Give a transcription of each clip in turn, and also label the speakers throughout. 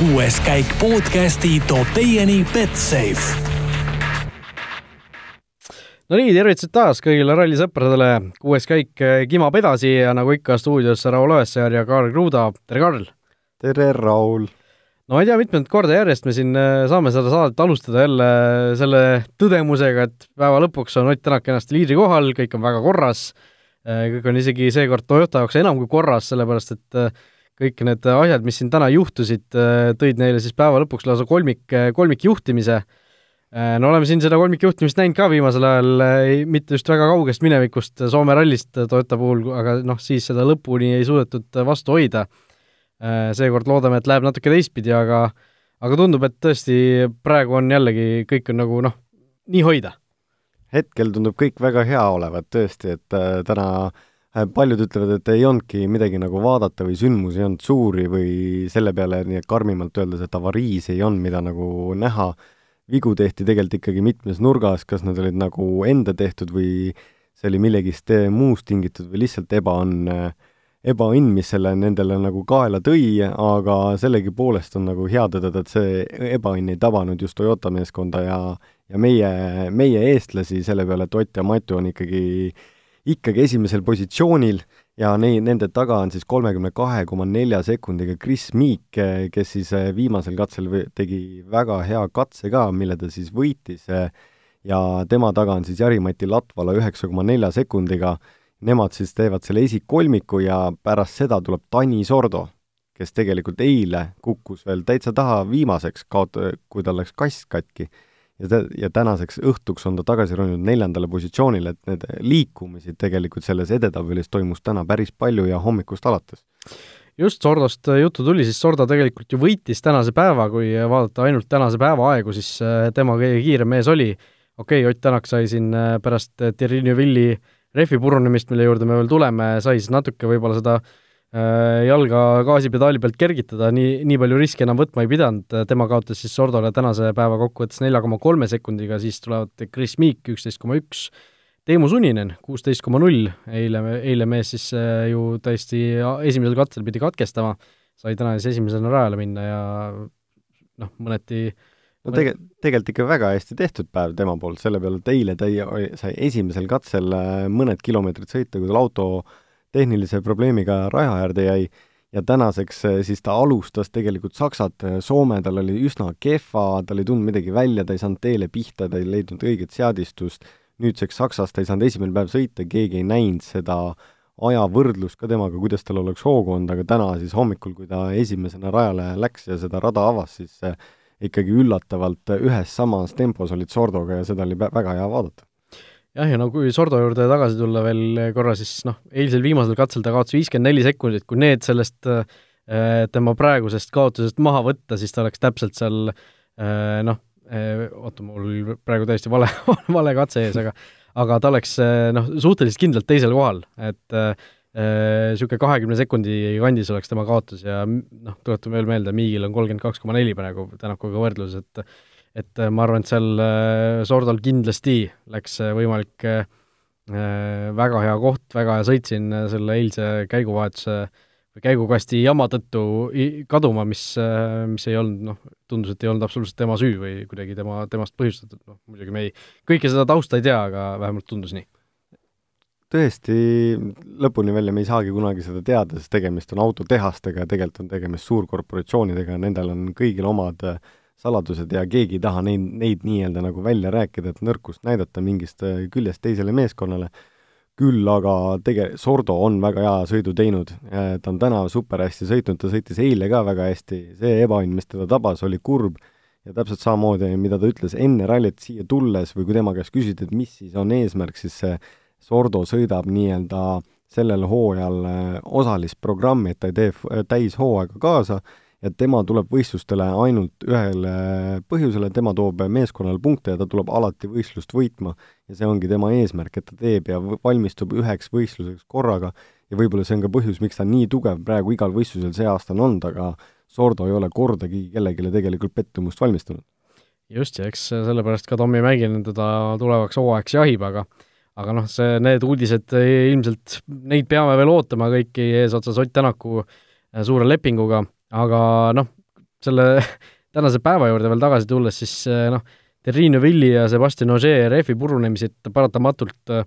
Speaker 1: kuues käik podcasti toob teieni Betsafe.
Speaker 2: no nii, tervitused taas kõigile rallisõpradele, kuues käik eh, kimab edasi ja nagu ikka stuudios Raul Õessar ja Kaarl Kruuda, tere Karl!
Speaker 3: tere, Raul!
Speaker 2: no ma ei tea, mitmendat korda järjest me siin eh, saame seda saadet alustada jälle selle tõdemusega, et päeva lõpuks on Ott Tänak kenasti liidri kohal, kõik on väga korras, eh, kõik on isegi seekord Toyota jaoks enam kui korras, sellepärast et kõik need asjad, mis siin täna juhtusid, tõid neile siis päeva lõpuks lausa kolmik, kolmikjuhtimise. no oleme siin seda kolmikjuhtimist näinud ka viimasel ajal, mitte just väga kaugest minevikust Soome rallist Toyota puhul, aga noh, siis seda lõpuni ei suudetud vastu hoida. seekord loodame, et läheb natuke teistpidi, aga aga tundub, et tõesti praegu on jällegi, kõik on nagu noh, nii hoida.
Speaker 3: hetkel tundub kõik väga hea olevat tõesti, et äh, täna äh, Äh, paljud ütlevad, et ei olnudki midagi nagu vaadata või sündmusi ei olnud suuri või selle peale nii karmimalt öeldes, et avariis ei olnud, mida nagu näha, vigu tehti tegelikult ikkagi mitmes nurgas, kas nad olid nagu enda tehtud või see oli millegist muust tingitud või lihtsalt ebaõnn, ebaõnn, mis selle nendele nagu kaela tõi, aga sellegipoolest on nagu hea tõdeda, et see ebaõnn ei tabanud just Toyota meeskonda ja ja meie, meie eestlasi selle peale, et Ott ja Matu on ikkagi äh, ikkagi esimesel positsioonil ja neid, nende taga on siis kolmekümne kahe koma nelja sekundiga Chris Meek, kes siis eh, viimasel katsel tegi väga hea katse ka, mille ta siis võitis, eh, ja tema taga on siis Jari-Mati Latvala üheksa koma nelja sekundiga, nemad siis teevad selle esikolmiku ja pärast seda tuleb Tani Sordo, kes tegelikult eile kukkus veel täitsa taha viimaseks, kaot-, kui tal läks kast katki ja ta, ja tänaseks õhtuks on ta tagasi roninud neljandale positsioonile, et need liikumised tegelikult selles edetabelis toimus täna päris palju ja hommikust alates.
Speaker 2: just Sordost juttu tuli, siis Sordo tegelikult ju võitis tänase päeva, kui vaadata ainult tänase päeva aegu, siis äh, tema kõige kiirem mees oli. okei okay,, Ott Tänak sai siin äh, pärast Thierry Neuvilli rehvi purunemist, mille juurde me veel tuleme, sai siis natuke võib-olla seda Äh, jalga gaasipedaali pealt kergitada, nii, nii palju riske enam võtma ei pidanud, tema kaotas siis Sordole tänase päeva kokkuvõttes nelja koma kolme sekundiga, siis tulevad Chris Meek üksteist koma üks, Teemu Suninen kuusteist koma null, eile, eile mees siis äh, ju täiesti esimesel katsel pidi katkestama, sai täna siis esimesena rajale minna ja noh, mõneti
Speaker 3: no tege-, tegelikult ikka väga hästi tehtud päev tema poolt, selle peale, et eile ta sai esimesel katsel äh, mõned kilomeetrid sõita, kui tal auto tehnilise probleemiga raja äärde jäi ja tänaseks eh, siis ta alustas tegelikult Saksat, eh, Soome tal oli üsna kehva, tal ei tulnud midagi välja, ta ei saanud teele pihta, ta ei leidnud õiget seadistust, nüüdseks Saksas ta ei saanud esimene päev sõita, keegi ei näinud seda ajavõrdlust ka temaga, kuidas tal oleks hoogu olnud, aga täna siis hommikul, kui ta esimesena rajale läks ja seda rada avas, siis eh, ikkagi üllatavalt ühes samas tempos olid Sordoga ja seda oli väga hea vaadata
Speaker 2: jah, ja no kui Sordo juurde tagasi tulla veel korra, siis noh, eilsel viimasel katsel ta kaotas viiskümmend neli sekundit, kui need sellest äh, tema praegusest kaotusest maha võtta, siis ta oleks täpselt seal äh, noh äh,, oota, mul praegu täiesti vale vale katse ees, aga aga ta oleks äh, noh, suhteliselt kindlalt teisel kohal, et niisugune äh, kahekümne sekundi kandis oleks tema kaotus ja noh, tuletame veel meelde, Miigil on kolmkümmend kaks koma neli praegu Tänakuga võrdluses, et et äh, ma arvan, et seal äh, Sordal kindlasti läks äh, võimalik väga hea koht, väga hea sõit siin selle eilse käiguvahetuse või käigukasti jama tõttu kaduma, mis, mis ei olnud noh, tundus, et ei olnud absoluutselt tema süü või kuidagi tema, temast põhjustatud, noh muidugi me ei, kõike seda tausta ei tea, aga vähemalt tundus nii.
Speaker 3: Tõesti, lõpuni välja me ei saagi kunagi seda teada, sest tegemist on autotehastega ja tegelikult on tegemist suurkorporatsioonidega, nendel on kõigil omad äh, saladused ja keegi ei taha neid, neid nii-öelda nagu välja rääkida, et nõrkust näidata mingist äh, küljest teisele meeskonnale, küll aga tege-, Sordo on väga hea sõidu teinud, ta on täna super hästi sõitnud, ta sõitis eile ka väga hästi, see ebaõnn, mis teda tabas, oli kurb ja täpselt samamoodi, mida ta ütles enne rallit siia tulles või kui tema käest küsiti, et mis siis on eesmärk, siis see Sordo sõidab nii-öelda sellel hooajal äh, osalisprogrammi, et ta ei tee täishooaega kaasa ja tema tuleb võistlustele ainult ühel põhjusel, tema toob meeskonnale punkte ja ta tuleb alati võistlust võitma. ja see ongi tema eesmärk, et ta teeb ja valmistub üheks võistluseks korraga ja võib-olla see on ka põhjus, miks ta nii tugev praegu igal võistlusel see aasta on olnud, aga Sordo ei ole kordagi kellelegi tegelikult pettumust valmistanud.
Speaker 2: just, ja eks sellepärast ka Tommy Mäkinen teda tulevaks hooajaks jahib, aga aga noh, see, need uudised ilmselt, neid peame veel ootama kõiki eesotsas Ott Tänaku suure lepinguga aga noh, selle tänase päeva juurde veel tagasi tulles, siis noh, Terri Neuvilli ja Sebastian Ogier rehvi purunemised paratamatult äh,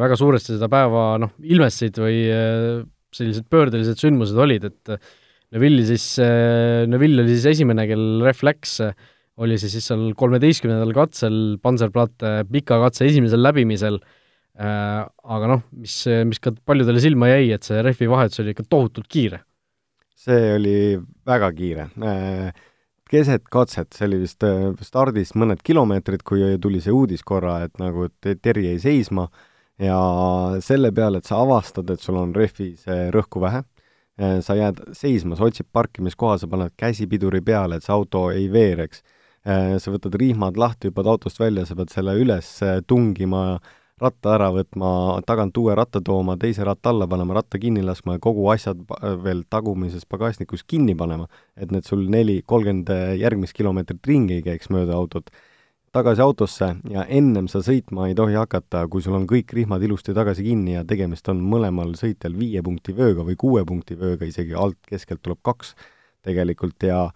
Speaker 2: väga suuresti seda päeva noh, ilmestasid või äh, sellised pöördelised sündmused olid, et Neuvilli siis, Neuvill oli siis esimene, kel rehv läks, oli see siis seal kolmeteistkümnendal katsel Panzerplatte pika katse esimesel läbimisel, aga noh, mis, mis ka paljudele silma jäi, et see rehvi vahetus oli ikka tohutult kiire.
Speaker 3: See oli väga kiire keset katset, see oli vist äh, stardis mõned kilomeetrid, kui tuli see uudis korra, et nagu Terri jäi seisma ja selle peale, et sa avastad, et sul on rehvis rõhku vähe, äh, sa jääd seisma, sa otsid parkimiskoha, sa paned käsi piduri peale, et see auto ei veereks. Sa võtad rihmad lahti, hüppad autost välja, sa pead selle üles tungima äh, ratta ära võtma, tagant uue ratta tooma, teise ratta alla panema, ratta kinni laskma ja kogu asjad veel tagumises pagasnikus kinni panema, et need sul neli, kolmkümmend järgmist kilomeetrit ringi ei käiks mööda autot, tagasi autosse ja ennem sa sõitma ei tohi hakata, kui sul on kõik rihmad ilusti tagasi kinni ja tegemist on mõlemal sõitjal viie punkti vööga või kuue punkti vööga, isegi alt keskelt tuleb kaks tegelikult ja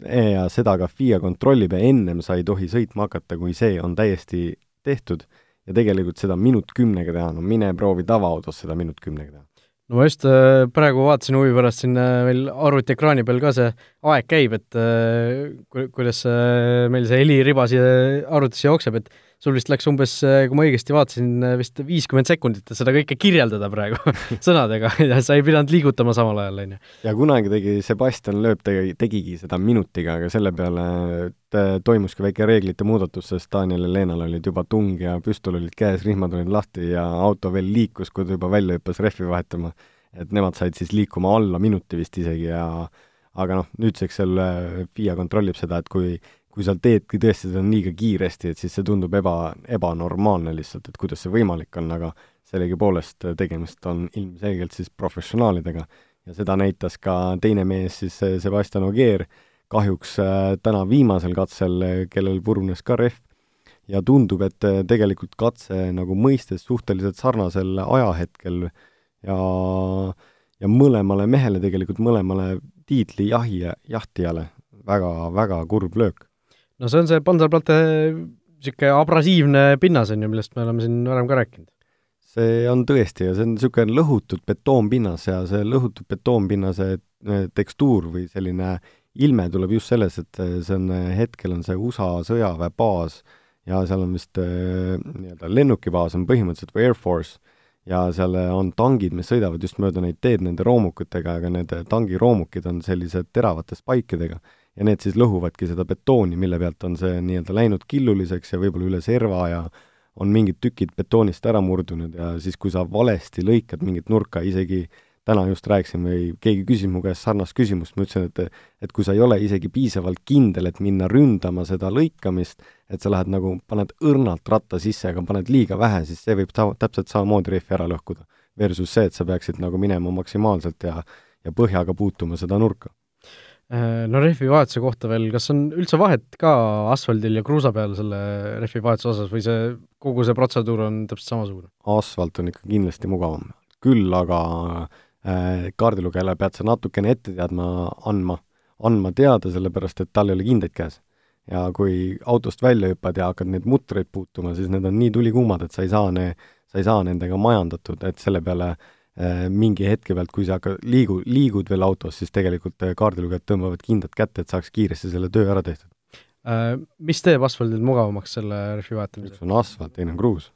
Speaker 3: ja seda ka FIA kontrollib ja ennem sa ei tohi sõitma hakata, kui see on täiesti tehtud ja tegelikult seda minut kümnega teha, no mine proovi tavaautos seda minut kümnega teha.
Speaker 2: no ma just äh, praegu vaatasin huvi pärast siin äh, meil arvutiekraani peal ka see aeg käib, et äh, ku-, kuidas meil see heliriba siia arvutisse jookseb, et sul vist läks umbes, kui ma õigesti vaatasin, vist viiskümmend sekundit, et seda kõike kirjeldada praegu sõnadega ja sa ei pidanud liigutama samal ajal, on ju.
Speaker 3: ja kunagi tegi Sebastian Loeb tegi, tegigi seda minutiga, aga selle peale toimuski väike reeglite muudatus, sest Daniel ja Leenal olid juba tung ja püstol olid käes, rihmad olid lahti ja auto veel liikus, kui ta juba välja hüppas rehvi vahetama. et nemad said siis liikuma alla minuti vist isegi ja aga noh, nüüdseks seal FIA kontrollib seda, et kui kui sa teedki tõesti seda liiga kiiresti, et siis see tundub eba, ebanormaalne lihtsalt, et kuidas see võimalik on, aga sellegipoolest tegemist on ilmselgelt siis professionaalidega. Ja seda näitas ka teine mees, siis Sebastian Ogier, kahjuks äh, täna viimasel katsel, kellel purunes ka rehv, ja tundub, et äh, tegelikult katse nagu mõistes suhteliselt sarnasel ajahetkel ja ja mõlemale mehele tegelikult, mõlemale tiitli jahi, jahtijale väga, väga kurb löök
Speaker 2: no see on see Panzerplatte niisugune abrasiivne pinnas, on ju, millest me oleme siin varem ka rääkinud.
Speaker 3: see on tõesti ja see on niisugune lõhutud betoonpinnas ja see lõhutud betoonpinnase eh, tekstuur või selline ilme tuleb just selles, et see on, hetkel on see USA sõjaväebaas ja seal on vist eh, nii-öelda lennukibaas on põhimõtteliselt või Air Force ja seal on tangid, mis sõidavad just mööda neid teed nende roomukitega, aga need tangiroomukid on sellised teravate spaikidega ja need siis lõhuvadki seda betooni, mille pealt on see nii-öelda läinud killuliseks ja võib-olla üle serva ja on mingid tükid betoonist ära murdunud ja siis, kui sa valesti lõikad mingit nurka, isegi täna just rääkisin või keegi küsis mu käest sarnast küsimust, ma ütlesin, et et kui sa ei ole isegi piisavalt kindel, et minna ründama seda lõikamist, et sa lähed nagu, paned õrnalt ratta sisse, aga paned liiga vähe, siis see võib ta-, täpselt samamoodi rehvi ära lõhkuda. Versus see, et sa peaksid nagu minema maksimaalselt ja ja põhjaga puutuma seda nurka
Speaker 2: no rehvi vahetuse kohta veel, kas on üldse vahet ka asfaldil ja kruusa peal selle rehvi vahetuse osas või see, kogu see protseduur on täpselt samasugune?
Speaker 3: asfalt on ikka kindlasti mugavam. küll aga äh, kaardilugejale pead sa natukene ette teadma andma, andma teada, sellepärast et tal ei ole kindaid käes. ja kui autost välja hüppad ja hakkad neid mutreid puutuma, siis need on nii tulikuumad, et sa ei saa ne-, sa ei saa nendega majandatud, et selle peale äh, Äh, mingi hetke pealt, kui sa hakkad, liigu, liigud veel autos, siis tegelikult äh, kaardilugejad tõmbavad kindad kätte, et saaks kiiresti selle töö ära tehtud.
Speaker 2: Äh, mis teeb asfaldil mugavamaks selle rehvi vahetamise?
Speaker 3: üks on asfalt, teine on kruus.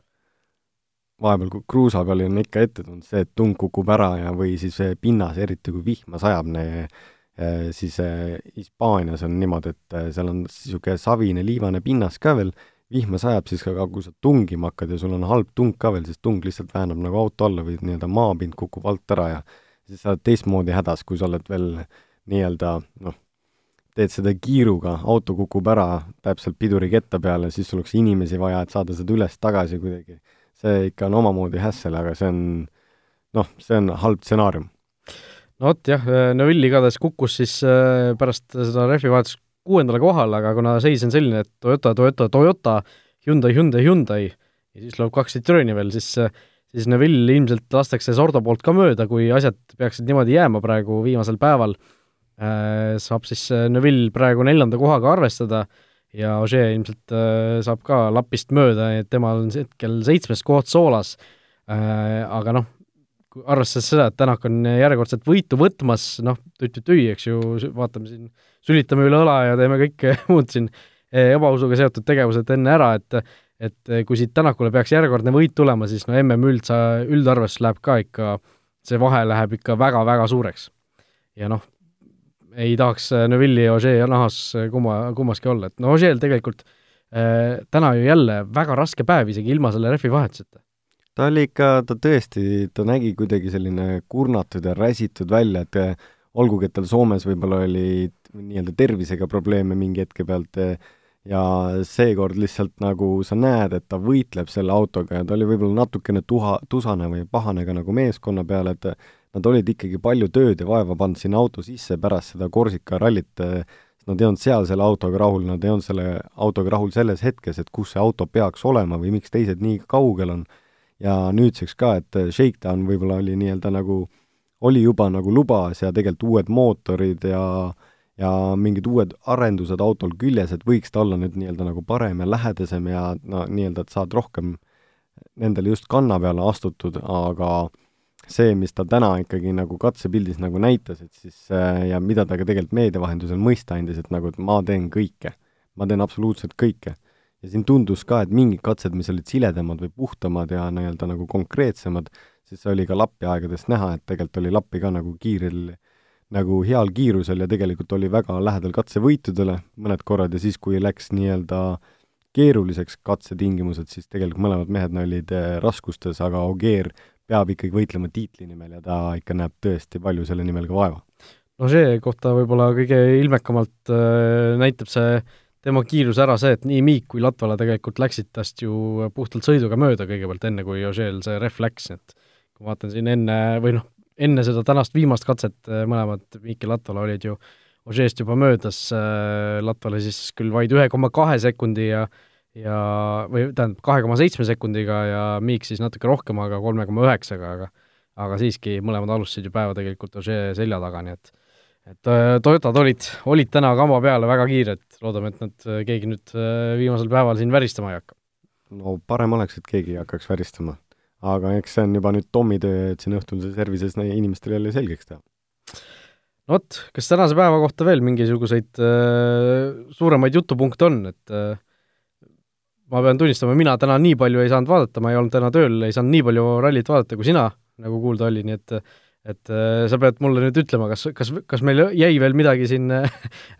Speaker 3: vahepeal, kui kruusa peal on ikka ette tulnud see, et tung kukub ära ja või siis pinnas, eriti kui vihma sajab, siis Hispaanias on niimoodi, et seal on niisugune savine liivane pinnas ka veel, vihma sajab, siis aga kui sa tungima hakkad ja sul on halb tung ka veel, siis tung lihtsalt väänab nagu auto alla või nii-öelda maapind kukub alt ära ja siis sa oled teistmoodi hädas, kui sa oled veel nii-öelda noh, teed seda kiiruga, auto kukub ära täpselt piduriketta peale, siis sul oleks inimesi vaja, et saada seda üles-tagasi kuidagi. see ikka on omamoodi hässel, aga see on noh, see on halb stsenaarium.
Speaker 2: no vot jah, Neville igatahes kukkus siis äh, pärast seda rehvi vahetust kuuendale kohale, aga kuna seis on selline, et Toyota, Toyota, Toyota, Hyundai, Hyundai, Hyundai ja siis tuleb kaks Citrooni veel, siis siis Neville ilmselt lastakse Sordo poolt ka mööda, kui asjad peaksid niimoodi jääma praegu viimasel päeval. saab siis Neville praegu neljanda kohaga arvestada ja Ožee ilmselt saab ka lapist mööda, et temal on hetkel seitsmes koht soolas, aga noh, arvestades seda, et Tänak on järjekordselt võitu võtmas, noh, tüi-tüi, eks ju, vaatame siin, sülitame üle õla ja teeme kõike muud siin ebausuga seotud tegevused enne ära, et et kui siit Tänakule peaks järjekordne võit tulema, siis no mm üldsa, üldarvestus läheb ka ikka, see vahe läheb ikka väga-väga suureks. ja noh, ei tahaks Neville'i ja Ožee nahas kumma, kummaski olla, et no Ožeel tegelikult äh, täna ju jälle väga raske päev, isegi ilma selle rehvi vahetuseta
Speaker 3: ta oli ikka, ta tõesti, ta nägi kuidagi selline kurnatud ja räsitud välja, et eh, olgugi, et tal Soomes võib-olla oli nii-öelda tervisega probleeme mingi hetke pealt eh, ja seekord lihtsalt nagu sa näed, et ta võitleb selle autoga ja ta oli võib-olla natukene tuha, tusane või pahane ka nagu meeskonna peale, et nad olid ikkagi palju tööd ja vaeva pannud sinna auto sisse pärast seda Korsika rallit, eh, nad ei olnud seal selle autoga rahul, nad ei olnud selle autoga rahul selles hetkes, et kus see auto peaks olema või miks teised nii kaugel on ja nüüdseks ka, et Shakedown võib-olla oli nii-öelda nagu, oli juba nagu lubas ja tegelikult uued mootorid ja ja mingid uued arendused autol küljes, et võiks ta olla nüüd nii-öelda nagu parem ja lähedasem ja no nii-öelda, et saad rohkem nendele just kanna peale astutud, aga see, mis ta täna ikkagi nagu katsepildis nagu näitas, et siis ja mida ta ka tegelikult meedia vahendusel mõista andis, et nagu, et ma teen kõike. ma teen absoluutselt kõike ja siin tundus ka, et mingid katsed, mis olid siledamad või puhtamad ja nii-öelda nagu konkreetsemad, siis see oli ka lappi aegadest näha, et tegelikult oli lappi ka nagu kiirel, nagu heal kiirusel ja tegelikult oli väga lähedal katsevõitudele mõned korrad ja siis, kui läks nii-öelda keeruliseks katsetingimused, siis tegelikult mõlemad mehed olid eh, raskustes, aga Ogier peab ikkagi võitlema tiitli nimel ja ta ikka näeb tõesti palju selle nimel ka vaeva.
Speaker 2: no see kohta võib-olla kõige ilmekamalt äh, näitab see äh, tema kiirus ära see, et nii Miik kui Latvala tegelikult läksid tast ju puhtalt sõiduga mööda kõigepealt, enne kui Ožeel see ref läks, et kui vaatan siin enne, või noh, enne seda tänast viimast katset eh, mõlemad Miik ja Latvala olid ju Ožeest juba möödas, eh, Latvala siis küll vaid ühe koma kahe sekundi ja ja, või tähendab, kahe koma seitsme sekundiga ja Miik siis natuke rohkem, aga kolme koma üheksaga, aga aga siiski mõlemad alustasid ju päeva tegelikult Ožee selja taga, nii et et äh, Toyotad olid, olid täna kamba peale väga kiired, loodame, et nad, äh, keegi nüüd äh, viimasel päeval siin väristama ei hakka.
Speaker 3: no parem oleks, et keegi ei hakkaks väristama. aga eks see on juba nüüd Tommi töö, et siin õhtul see servises inimestele jälle selgeks teha.
Speaker 2: no vot, kas tänase päeva kohta veel mingisuguseid äh, suuremaid jutupunkte on, et äh, ma pean tunnistama, mina täna nii palju ei saanud vaadata, ma ei olnud täna tööl, ei saanud nii palju rallit vaadata kui sina, nagu kuulda oli, nii et äh, et äh, sa pead mulle nüüd ütlema, kas, kas, kas meil jäi veel midagi siin äh,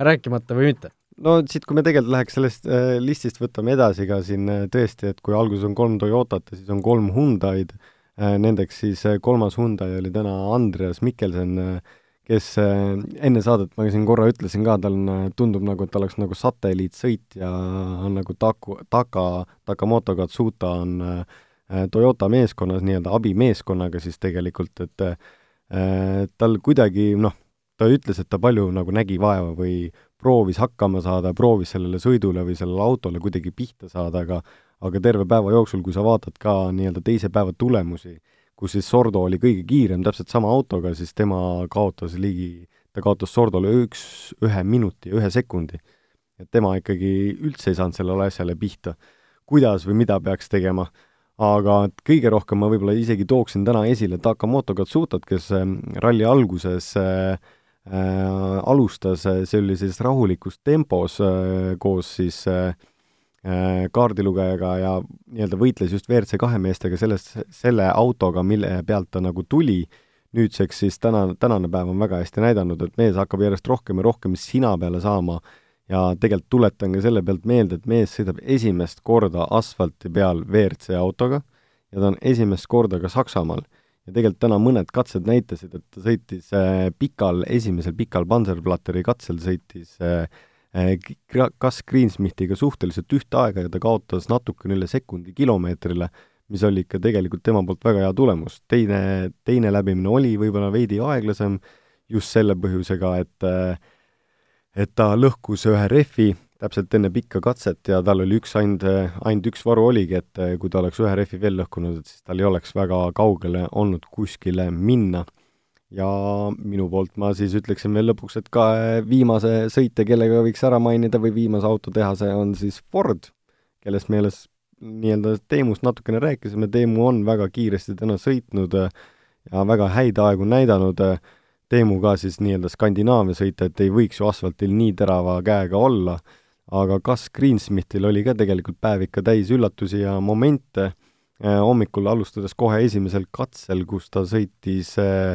Speaker 2: rääkimata või mitte?
Speaker 3: no siit, kui me tegelikult läheks sellest äh, listist, võtame edasi ka siin äh, tõesti, et kui alguses on kolm Toyotat ja siis on kolm Hyundai'd äh,, nendeks siis äh, kolmas Hyundai oli täna Andreas Mikkelsen kes enne saadet ma siin korra ütlesin ka, tal on, tundub nagu, et ta oleks nagu satelliitsõit ja on nagu Taku, Taka, Takamoto Katsuta on Toyota meeskonnas nii-öelda abimeeskonnaga siis tegelikult, et tal kuidagi noh, ta ütles, et ta palju nagu nägi vaeva või proovis hakkama saada, proovis sellele sõidule või sellele autole kuidagi pihta saada, aga aga terve päeva jooksul, kui sa vaatad ka nii-öelda teise päeva tulemusi, kus siis Sordo oli kõige kiirem täpselt sama autoga, siis tema kaotas ligi, ta kaotas Sordole üks, ühe minuti ja ühe sekundi. et tema ikkagi üldse ei saanud sellele asjale pihta. kuidas või mida peaks tegema aga kõige rohkem ma võib-olla isegi tooksin täna esile Takamoto Katsutat, kes ähm, ralli alguses äh, äh, alustas, äh, siis rahulikus tempos äh, koos siis äh, äh kaardilugejaga ja nii-öelda võitles just WRC kahe meestega sellest, selle autoga, mille pealt ta nagu tuli, nüüdseks siis täna, tänane päev on väga hästi näidanud, et mees hakkab järjest rohkem ja rohkem sina peale saama ja tegelikult tuletan ka selle pealt meelde, et mees sõidab esimest korda asfalti peal WRC autoga ja ta on esimest korda ka Saksamaal. ja tegelikult täna mõned katsed näitasid, et ta sõitis äh, pikal, esimesel pikal Panzerplatteri katsel sõitis äh, äh, kas Greensmithiga suhteliselt ühte aega ja ta kaotas natukene üle sekundi kilomeetrile, mis oli ikka tegelikult tema poolt väga hea tulemus. teine, teine läbimine oli võib-olla veidi aeglasem just selle põhjusega, et äh, et ta lõhkus ühe rehvi täpselt enne pikka katset ja tal oli üks ainult, ainult üks varu oligi, et kui ta oleks ühe rehvi veel lõhkunud, et siis tal ei oleks väga kaugele olnud kuskile minna. ja minu poolt ma siis ütleksin veel lõpuks, et ka viimase sõitja, kellega võiks ära mainida või viimase autotehase, on siis Ford, kellest me alles nii-öelda Teemust natukene rääkisime, Teemu on väga kiiresti täna sõitnud ja väga häid aegu näidanud, Teemu ka siis nii-öelda Skandinaavia sõita, et ei võiks ju asfaltil nii terava käega olla, aga kas Greensmithil oli ka tegelikult päev ikka täis üllatusi ja momente, hommikul alustades kohe esimesel katsel, kus ta sõitis äh,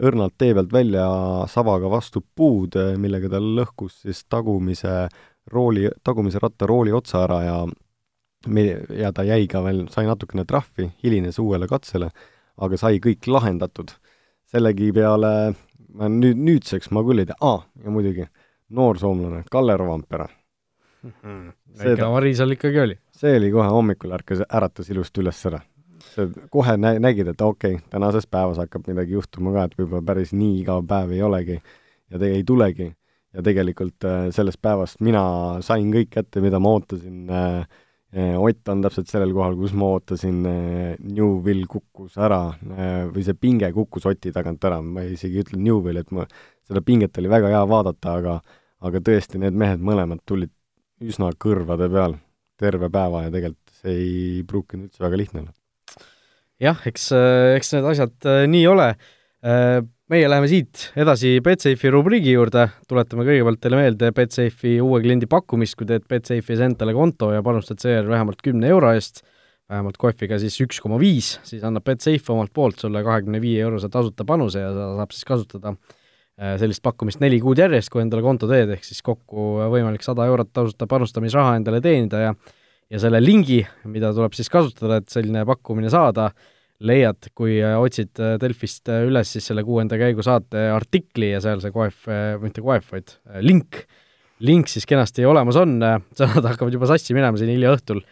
Speaker 3: õrnalt tee pealt välja savaga vastu puud, millega ta lõhkus siis tagumise rooli, tagumise ratta rooli otsa ära ja me-, ja ta jäi ka veel, sai natukene trahvi, hilines uuele katsele, aga sai kõik lahendatud. sellegi peale ma nüüd, nüüdseks ma küll ei tea, aa, ja muidugi, noor soomlane, Kalle Rovampere
Speaker 2: mm. -hmm. väike avarii seal ikkagi oli.
Speaker 3: see oli kohe hommikul, ärkas, äratas ilusti üles ära sa kohe nä-, nägid, et okei okay,, tänases päevas hakkab midagi juhtuma ka, et võib-olla päris nii igav päev ei olegi ja te ei tulegi. ja tegelikult äh, sellest päevast mina sain kõik kätte, mida ma ootasin äh Ott on täpselt sellel kohal, kus ma ootasin, äh, Newvil kukkus ära või see pinge kukkus Oti tagant ära, ma isegi ei ütle Newvil, et ma, seda pinget oli väga hea vaadata, aga aga tõesti, need mehed mõlemad tulid üsna kõrvade peal terve päeva ja tegelikult see ei pruukinud üldse väga lihtne olla
Speaker 2: jah, eks, äh, eks need asjad äh, nii ole. Äh, meie läheme siit edasi Betsafe'i rubriigi juurde, tuletame kõigepealt teile meelde Betsafe'i uue kliendi pakkumist, kui teed Betsafe'is endale konto ja panustad seejärel vähemalt kümne euro eest, vähemalt kohviga siis üks koma viis, siis annab Betsafe omalt poolt sulle kahekümne viie eurose tasuta panuse ja sa saab siis kasutada sellist pakkumist neli kuud järjest, kui endale konto teed, ehk siis kokku võimalik sada eurot tasuta panustamisraha endale teenida ja ja selle lingi, mida tuleb siis kasutada, et selline pakkumine saada, leiad, kui äh, otsid äh, Delfist äh, üles siis selle kuuenda käigu saate artikli ja seal see koef, mitte koef, vaid link, link siis kenasti olemas on, sõnad hakkavad juba sassi minema siin hilja õhtul,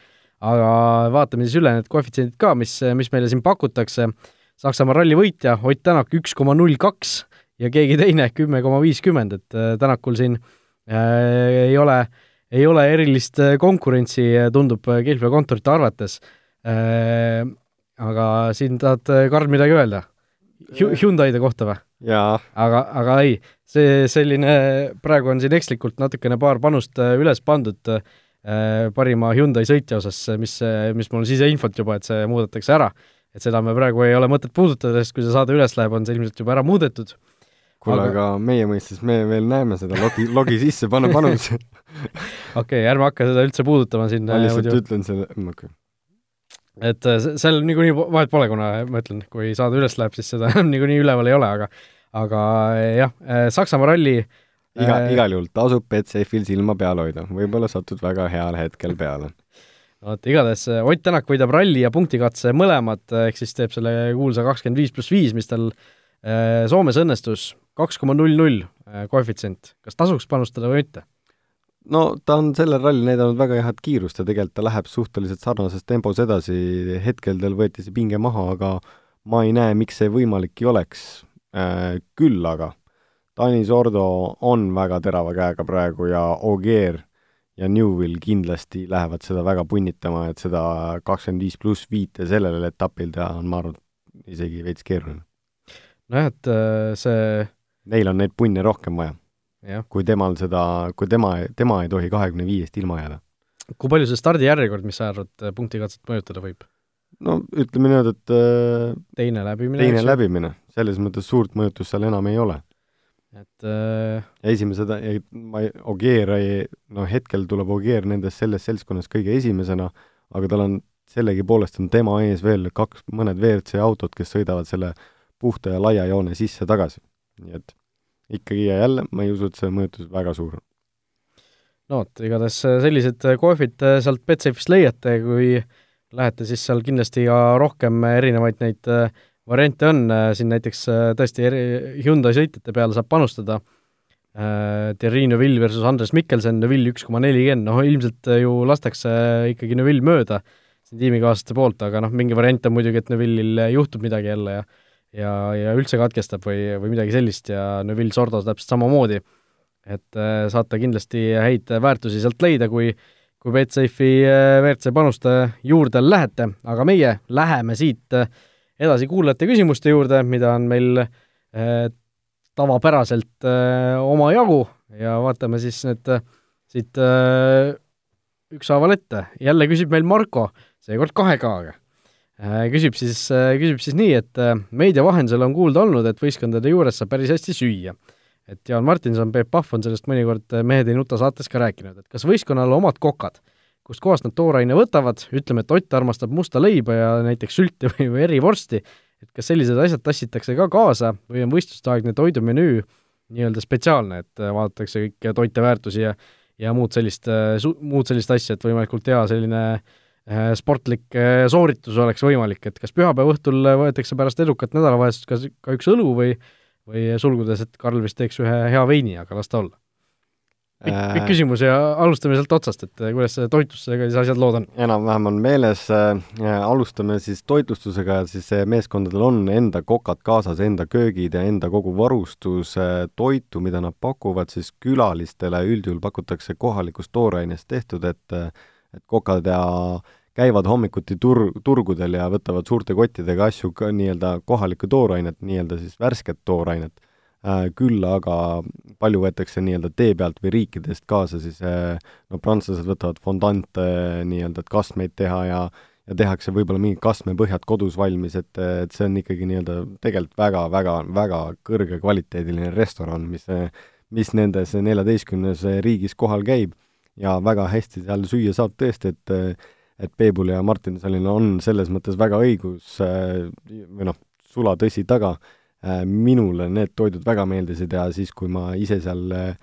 Speaker 2: aga vaatame siis üle need koefitsiendid ka, mis, mis meile siin pakutakse, Saksamaa ralli võitja Ott Tänak üks koma null kaks ja keegi teine kümme koma viiskümmend, et Tänakul siin äh, ei ole ei ole erilist konkurentsi, tundub Kihlveo kontorite arvates. Äh,. Aga siin tahad, Karl, midagi öelda? Hyundai'de kohta või? aga, aga ei, see selline, praegu on siin ekslikult natukene paar panust üles pandud äh, parima Hyundai sõitja osas, mis, mis mul on siseinfot juba, et see muudetakse ära. et seda me praegu ei ole mõtet puudutada, sest kui see saade üles läheb, on see ilmselt juba ära muudetud
Speaker 3: kuule aga..., meie mõistes me veel näeme seda logi, logi sisse, pane panus
Speaker 2: okei okay,, ärme hakka seda üldse puudutama siin.
Speaker 3: ma lihtsalt muidu. ütlen selle, okei okay.
Speaker 2: Et äh, seal niikuinii vahet pole, kuna ma ütlen, kui saade üles läheb, siis seda niikuinii üleval ei ole, aga aga jah, äh, Saksamaa ralli
Speaker 3: iga äh,, igal juhul tasub Betsafe'il silma peal hoida, võib-olla satud väga heal hetkel peale.
Speaker 2: No vot, igatahes äh, Ott Tänak võidab ralli ja punktikatse mõlemad, ehk siis teeb selle kuulsa kakskümmend viis pluss viis, mis tal Soomes õnnestus. kaks koma null null äh, koefitsient, kas tasuks panustada või mitte?
Speaker 3: No ta on sellel rallil näidanud väga head kiirust ja tegelikult ta läheb suhteliselt sarnases tempos edasi, hetkel tal võeti see pinge maha, aga ma ei näe, miks see võimalik ei oleks äh,. Küll aga Tanis Ordo on väga terava käega praegu ja Ogier ja Newvil kindlasti lähevad seda väga punnitama, et seda kakskümmend viis pluss viite sellel etapil teha on, ma arvan, isegi veits keeruline.
Speaker 2: nojah, et äh, see
Speaker 3: Neil on neid punne rohkem vaja. Kui temal seda, kui tema, tema ei tohi kahekümne viiest ilma jääda.
Speaker 2: kui palju see stardijärjekord, mis sa arvad, punktikatset mõjutada võib?
Speaker 3: no ütleme niimoodi, et äh,
Speaker 2: teine läbimine,
Speaker 3: teine läbimine, selles mõttes suurt mõjutust seal enam ei ole.
Speaker 2: et äh...
Speaker 3: esimesed, ma ei, Ogier ei, no hetkel tuleb Ogier nendest selles seltskonnas kõige esimesena, aga tal on sellegipoolest on tema ees veel kaks, mõned WRC autod, kes sõidavad selle puhta ja laia joone sisse-tagasi. nii et ikkagi ja jälle ma ei usu, et see mõjutus väga suur on.
Speaker 2: no vot, igatahes äh, sellised äh, kohvid äh, sealt Betsafe'ist leiate, kui lähete, siis seal kindlasti ka rohkem erinevaid neid variante on, siin näiteks tõesti eri, Hyundai sõitjate peale saab panustada, Thierry Neuville versus Andres Mikkelsen, Neuville üks koma nelikümmend, noh ilmselt ju lastakse ikkagi Neuville mööda siin tiimikaaslaste poolt, aga noh, mingi variant on muidugi, et Neuvillil juhtub midagi jälle ja ja, ja üldse katkestab või, või midagi sellist ja Neville Sordos täpselt samamoodi. et äh, saate kindlasti häid väärtusi sealt leida, kui kui Betsafe'i äh, WRC panuste juurde lähete, aga meie läheme siit äh, edasi kuulajate küsimuste juurde, mida on meil tavapäraselt omajagu ja vaatame siis need siit ükshaaval ette. jälle küsib meil Marko, seekord kahe K-ga. Küsib siis, küsib siis nii, et meedia vahendusel on kuulda olnud, et võistkondade juures saab päris hästi süüa. et Jaan Martinson, Peep Pahv on sellest mõnikord Mehed ei nuta saates ka rääkinud, et kas võistkonnal omad kokad kust kohast nad tooraine võtavad, ütleme, et Ott armastab musta leiba ja näiteks sülti või, või erivorsti, et kas sellised asjad tassitakse ka kaasa või on võistlusteaegne toidumenüü nii-öelda spetsiaalne, et äh, vaadatakse kõiki toiteväärtusi ja ja muud sellist, äh, muud sellist asja, et võimalikult hea selline äh, sportlik sooritus oleks võimalik, et kas pühapäeva õhtul võetakse pärast edukat nädalavahetust ka, ka üks õlu või või sulgudes, et Karl vist teeks ühe hea veini, aga las ta olla pikk, pikk küsimus ja alustame sealt otsast, et kuidas toitlustusega siis asjad lood on?
Speaker 3: enam-vähem on meeles äh,, alustame siis toitlustusega, siis meeskondadel on enda kokad kaasas, enda köögid ja enda kogu varustus äh,, toitu, mida nad pakuvad siis külalistele, üldjuhul pakutakse kohalikust toorainest tehtud, et et kokad ja käivad hommikuti tur-, turgudel ja võtavad suurte kottidega asju ka nii-öelda kohalikku toorainet, nii-öelda siis värsket toorainet. Äh, küll aga palju võetakse nii-öelda tee pealt või riikidest kaasa, siis äh, no prantslased võtavad fondante nii-öelda, et kastmeid teha ja ja tehakse võib-olla mingid kastmepõhjad kodus valmis, et, et see on ikkagi nii-öelda tegelikult väga, väga, väga kõrgekvaliteediline restoran, mis, mis nendes neljateistkümnes riigis kohal käib ja väga hästi seal süüa saab tõesti, et et Peebul ja Martinsonil on selles mõttes väga õigus või noh, sulatõsi taga Äh, minule need toidud väga meeldisid ja siis, kui ma ise seal äh,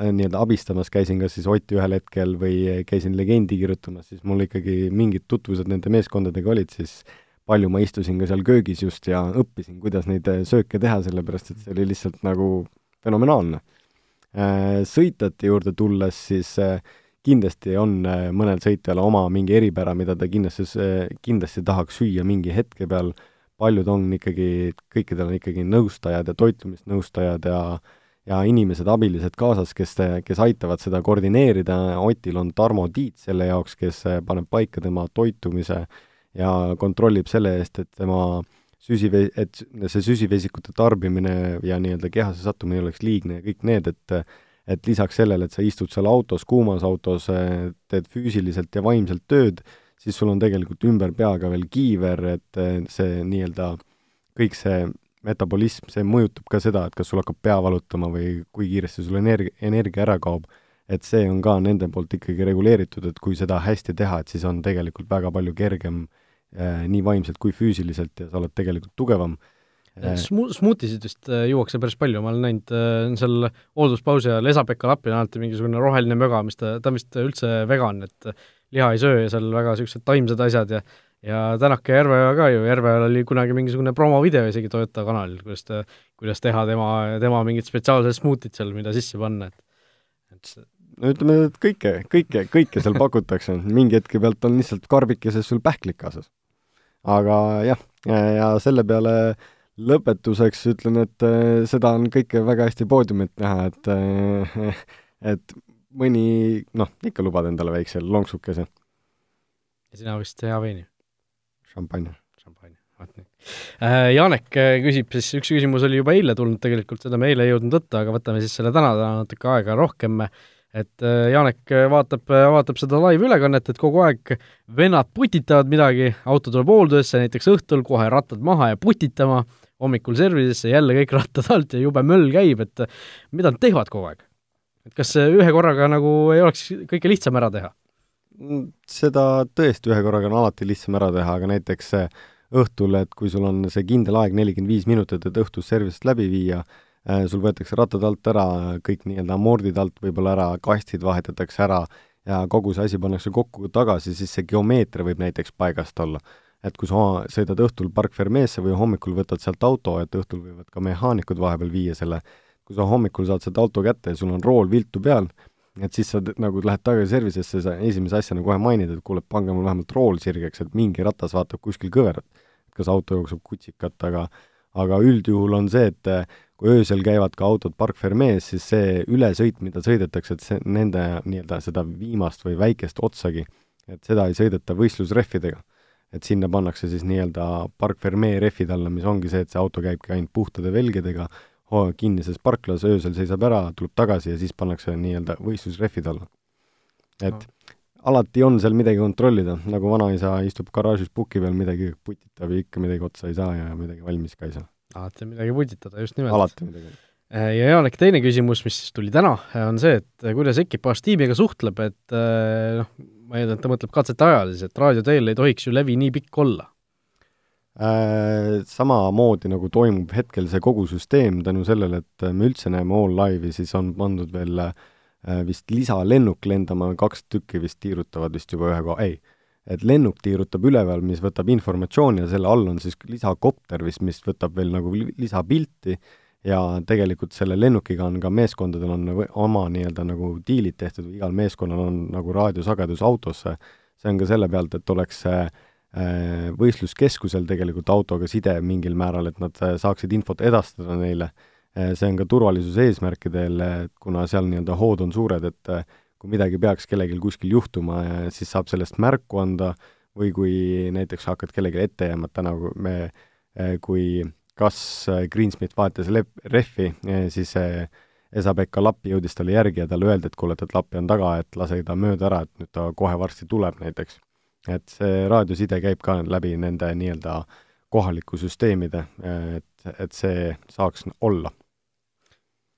Speaker 3: nii-öelda abistamas käisin, kas siis Otti ühel hetkel või käisin legendi kirjutamas, siis mul ikkagi mingid tutvused nende meeskondadega olid, siis palju ma istusin ka seal köögis just ja õppisin, kuidas neid äh, sööke teha, sellepärast et see oli lihtsalt nagu fenomenaalne. Sõitjate juurde tulles, siis kindlasti on mõnel sõitjal oma mingi eripära, mida ta kindlasti, kindlasti tahaks süüa mingi hetke peal. Äh, paljud on ikkagi, kõikidel on ikkagi nõustajad ja toitumisnõustajad ja ja inimesed, abilised kaasas, kes, kes aitavad seda koordineerida, Otil on Tarmo Tiit selle jaoks, kes paneb paika tema toitumise ja kontrollib selle eest, et tema süsive-, et see süsivesikute tarbimine ja nii-öelda kehasse sattumine oleks liigne ja kõik need, et et lisaks sellele, et sa istud seal autos, kuumas autos, teed füüsiliselt ja vaimselt tööd, siis sul on tegelikult ümber pea ka veel kiiver, et see nii-öelda kõik see metabolism, see mõjutab ka seda, et kas sul hakkab pea valutama või kui kiiresti sul energia, energia ära kaob. et see on ka nende poolt ikkagi reguleeritud, et kui seda hästi teha, et siis on tegelikult väga palju kergem eh, nii vaimselt kui füüsiliselt ja sa oled tegelikult tugevam.
Speaker 2: Eh, Smu-, smuutisid vist juuakse päris palju, ma olen näinud äh, seal hoolduspausi ajal Esa-Pekka Lapil on alati mingisugune roheline möga, mis ta, ta on vist üldse vegan, et liha ei söö ja seal väga niisugused taimsed asjad ja ja Tänak ja Järveoja ka ju, Järveojal oli kunagi mingisugune promovideo isegi Toyota kanalil, kuidas ta, kuidas teha tema, tema mingit spetsiaalset smuutit seal, mida sisse panna, et
Speaker 3: et no ütleme, et kõike, kõike, kõike seal pakutakse, mingi hetke pealt on lihtsalt karbikeses sul pähklik kaasas. Aga jah, ja selle peale lõpetuseks ütlen, et eh, seda on kõike väga hästi poodiumilt näha, et eh, et mõni noh, ikka lubad endale väikse lonksukese.
Speaker 2: ja sina vist hea veini?
Speaker 3: šampanja.
Speaker 2: šampanja, vaat nii äh,. Janek äh, küsib siis, üks küsimus oli juba eile tulnud tegelikult, seda me eile ei jõudnud võtta, aga võtame siis selle täna, täna natuke aega rohkem, et äh, Janek vaatab, vaatab seda live-ülekannet, et kogu aeg vennad putitavad midagi, auto tuleb hooldusesse, näiteks õhtul kohe rattad maha ja putitama, hommikul servisesse, jälle kõik rattad alt ja jube möll käib, et mida nad teevad kogu aeg? et kas ühe korraga nagu ei oleks kõike lihtsam ära teha?
Speaker 3: Mm, seda tõesti ühe korraga on alati lihtsam ära teha, aga näiteks õhtul, et kui sul on see kindel aeg nelikümmend viis minutit, et õhtus service'it läbi viia, äh, sul võetakse rattad alt ära, kõik nii-öelda amordid alt võib-olla ära, kastid vahetatakse ära ja kogu see asi pannakse kokku tagasi, siis see geomeetria võib näiteks paigast olla. et kui sa sõidad õhtul Park Fermeesse või hommikul võtad sealt auto, et õhtul võivad ka mehaanikud vahepeal viia selle kui sa hommikul saad seda auto kätte ja sul on rool viltu peal, et siis sa nagu lähed tagasi service'isse, sa esimese asjana kohe mainid, et kuule, pange mul vähemalt rool sirgeks, et mingi ratas vaatab kuskil kõverat. kas auto jookseb kutsikat, aga aga üldjuhul on see, et kui öösel käivad ka autod Park Fermees, siis see ülesõit, mida sõidetakse, et see, nende nii-öelda seda viimast või väikest otsagi, et seda ei sõideta võistlusrehvidega. et sinna pannakse siis nii-öelda park fermee rehvid alla, mis ongi see, et see auto käibki ainult puhtade velgedega, kinnises parklas, öösel seisab ära, tuleb tagasi ja siis pannakse nii-öelda võistlusrehvid alla. et no. Alati on seal midagi kontrollida, nagu vanaisa istub garaažis puki peal, midagi putitab ja ikka midagi otsa ei saa ja midagi valmis ka ei saa.
Speaker 2: alati on midagi putitada, just nimelt.
Speaker 3: alati midagi
Speaker 2: Äh, ja Janek, teine küsimus, mis tuli täna, on see, et äh, kuidas ekipaaž tiimiga suhtleb, et äh, noh, ma eeldan, et ta mõtleb katsete ajal siis, et raadioteel ei tohiks ju levi nii pikk olla
Speaker 3: äh,. Samamoodi, nagu toimub hetkel see kogu süsteem tänu sellele, et me üldse näeme All Live'i, siis on pandud veel äh, vist lisalennuk lendama, kaks tükki vist tiirutavad vist juba ühe koha, ei, et lennuk tiirutab üleval, mis võtab informatsiooni ja selle all on siis lisakopter vist, mis võtab veel nagu lisapilti ja tegelikult selle lennukiga on ka meeskondadel on nagu oma nii-öelda nagu diilid tehtud, igal meeskonnal on nagu raadiosagedus autosse, see on ka selle pealt, et oleks see äh, võistluskeskusel tegelikult autoga side mingil määral, et nad äh, saaksid infot edastada neile. Äh, see on ka turvalisuse eesmärkidel, kuna seal nii-öelda hood on suured, et kui midagi peaks kellelgi kuskil juhtuma, siis saab sellest märku anda või kui näiteks hakkad kellelegi ette jääma, et täna me, kui kas Greensmith vahetas lep-, rehvi, siis Esa-Pekka Lappi jõudis talle järgi ja talle öeldi, et kuule, et Lappi on taga, et lase ta mööda ära, et nüüd ta kohe varsti tuleb näiteks. et see raadioside käib ka läbi nende nii-öelda kohaliku süsteemide, et, et see saaks olla.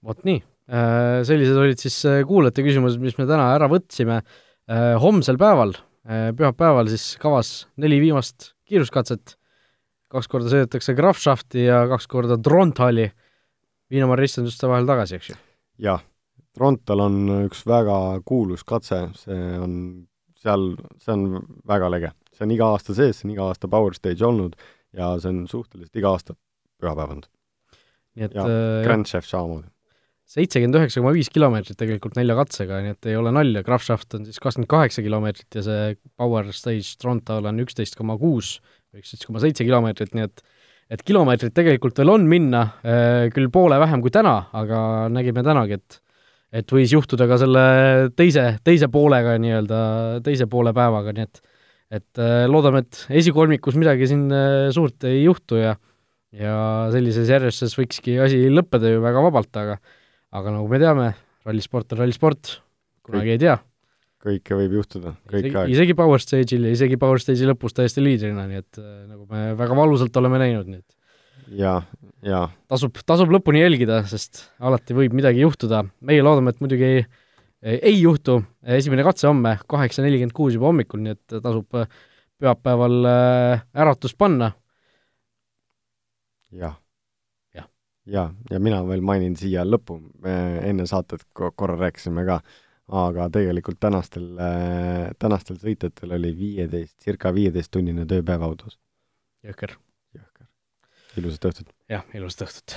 Speaker 2: Vot nii, äh, sellised olid siis äh, kuulajate küsimused, mis me täna ära võtsime. homsel päeval, pühapäeval siis kavas neli viimast kiiruskatset kaks korda sõidetakse Grafschafti ja kaks korda Tronthali. Viinamarja istanduste vahel tagasi, eks ju?
Speaker 3: jah, Trontal on üks väga kuulus katse, see on seal, see on väga lege. see on iga aasta sees, see on iga aasta Power Stage olnud ja see on suhteliselt iga aasta pühapäev olnud.
Speaker 2: nii et
Speaker 3: ja äh, Grand Chef samamoodi.
Speaker 2: Seitsekümmend üheksa koma viis kilomeetrit tegelikult nelja katsega, nii et ei ole nalja, Grafschaft on siis kakskümmend kaheksa kilomeetrit ja see Power Stage Trontal on üksteist koma kuus üksteist koma seitse kilomeetrit, nii et et kilomeetrit tegelikult veel on minna, äh, küll poole vähem kui täna, aga nägime tänagi, et et võis juhtuda ka selle teise, teise poolega nii-öelda, teise poole päevaga, nii et et äh, loodame, et esikolmikus midagi siin äh, suurt ei juhtu ja ja sellises järjestuses võikski asi lõppeda ju väga vabalt, aga aga nagu me teame, rallisport on rallisport, kunagi ei tea
Speaker 3: kõike võib juhtuda, kõik
Speaker 2: isegi, aeg. isegi Power Stage'il ja isegi Power Stage'i lõpus täiesti liidrina, nii et äh, nagu me väga valusalt oleme näinud, nii et
Speaker 3: ja, ja
Speaker 2: tasub, tasub lõpuni jälgida, sest alati võib midagi juhtuda. meie loodame, et muidugi ei, ei juhtu, esimene katse homme, kaheksa nelikümmend kuus juba hommikul, nii et tasub äh, pühapäeval äh, äratust panna.
Speaker 3: jah.
Speaker 2: Jah.
Speaker 3: ja, ja mina veel mainin siia lõppu, me enne saatet korra rääkisime ka aga tegelikult tänastel, tänastel sõitjatel oli viieteist, circa viieteisttunnine tööpäev autos.
Speaker 2: jõhker.
Speaker 3: jõhker. ilusat õhtut!
Speaker 2: jah, ilusat õhtut!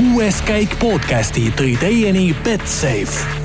Speaker 1: kuues käik podcasti tõi teieni Betsafe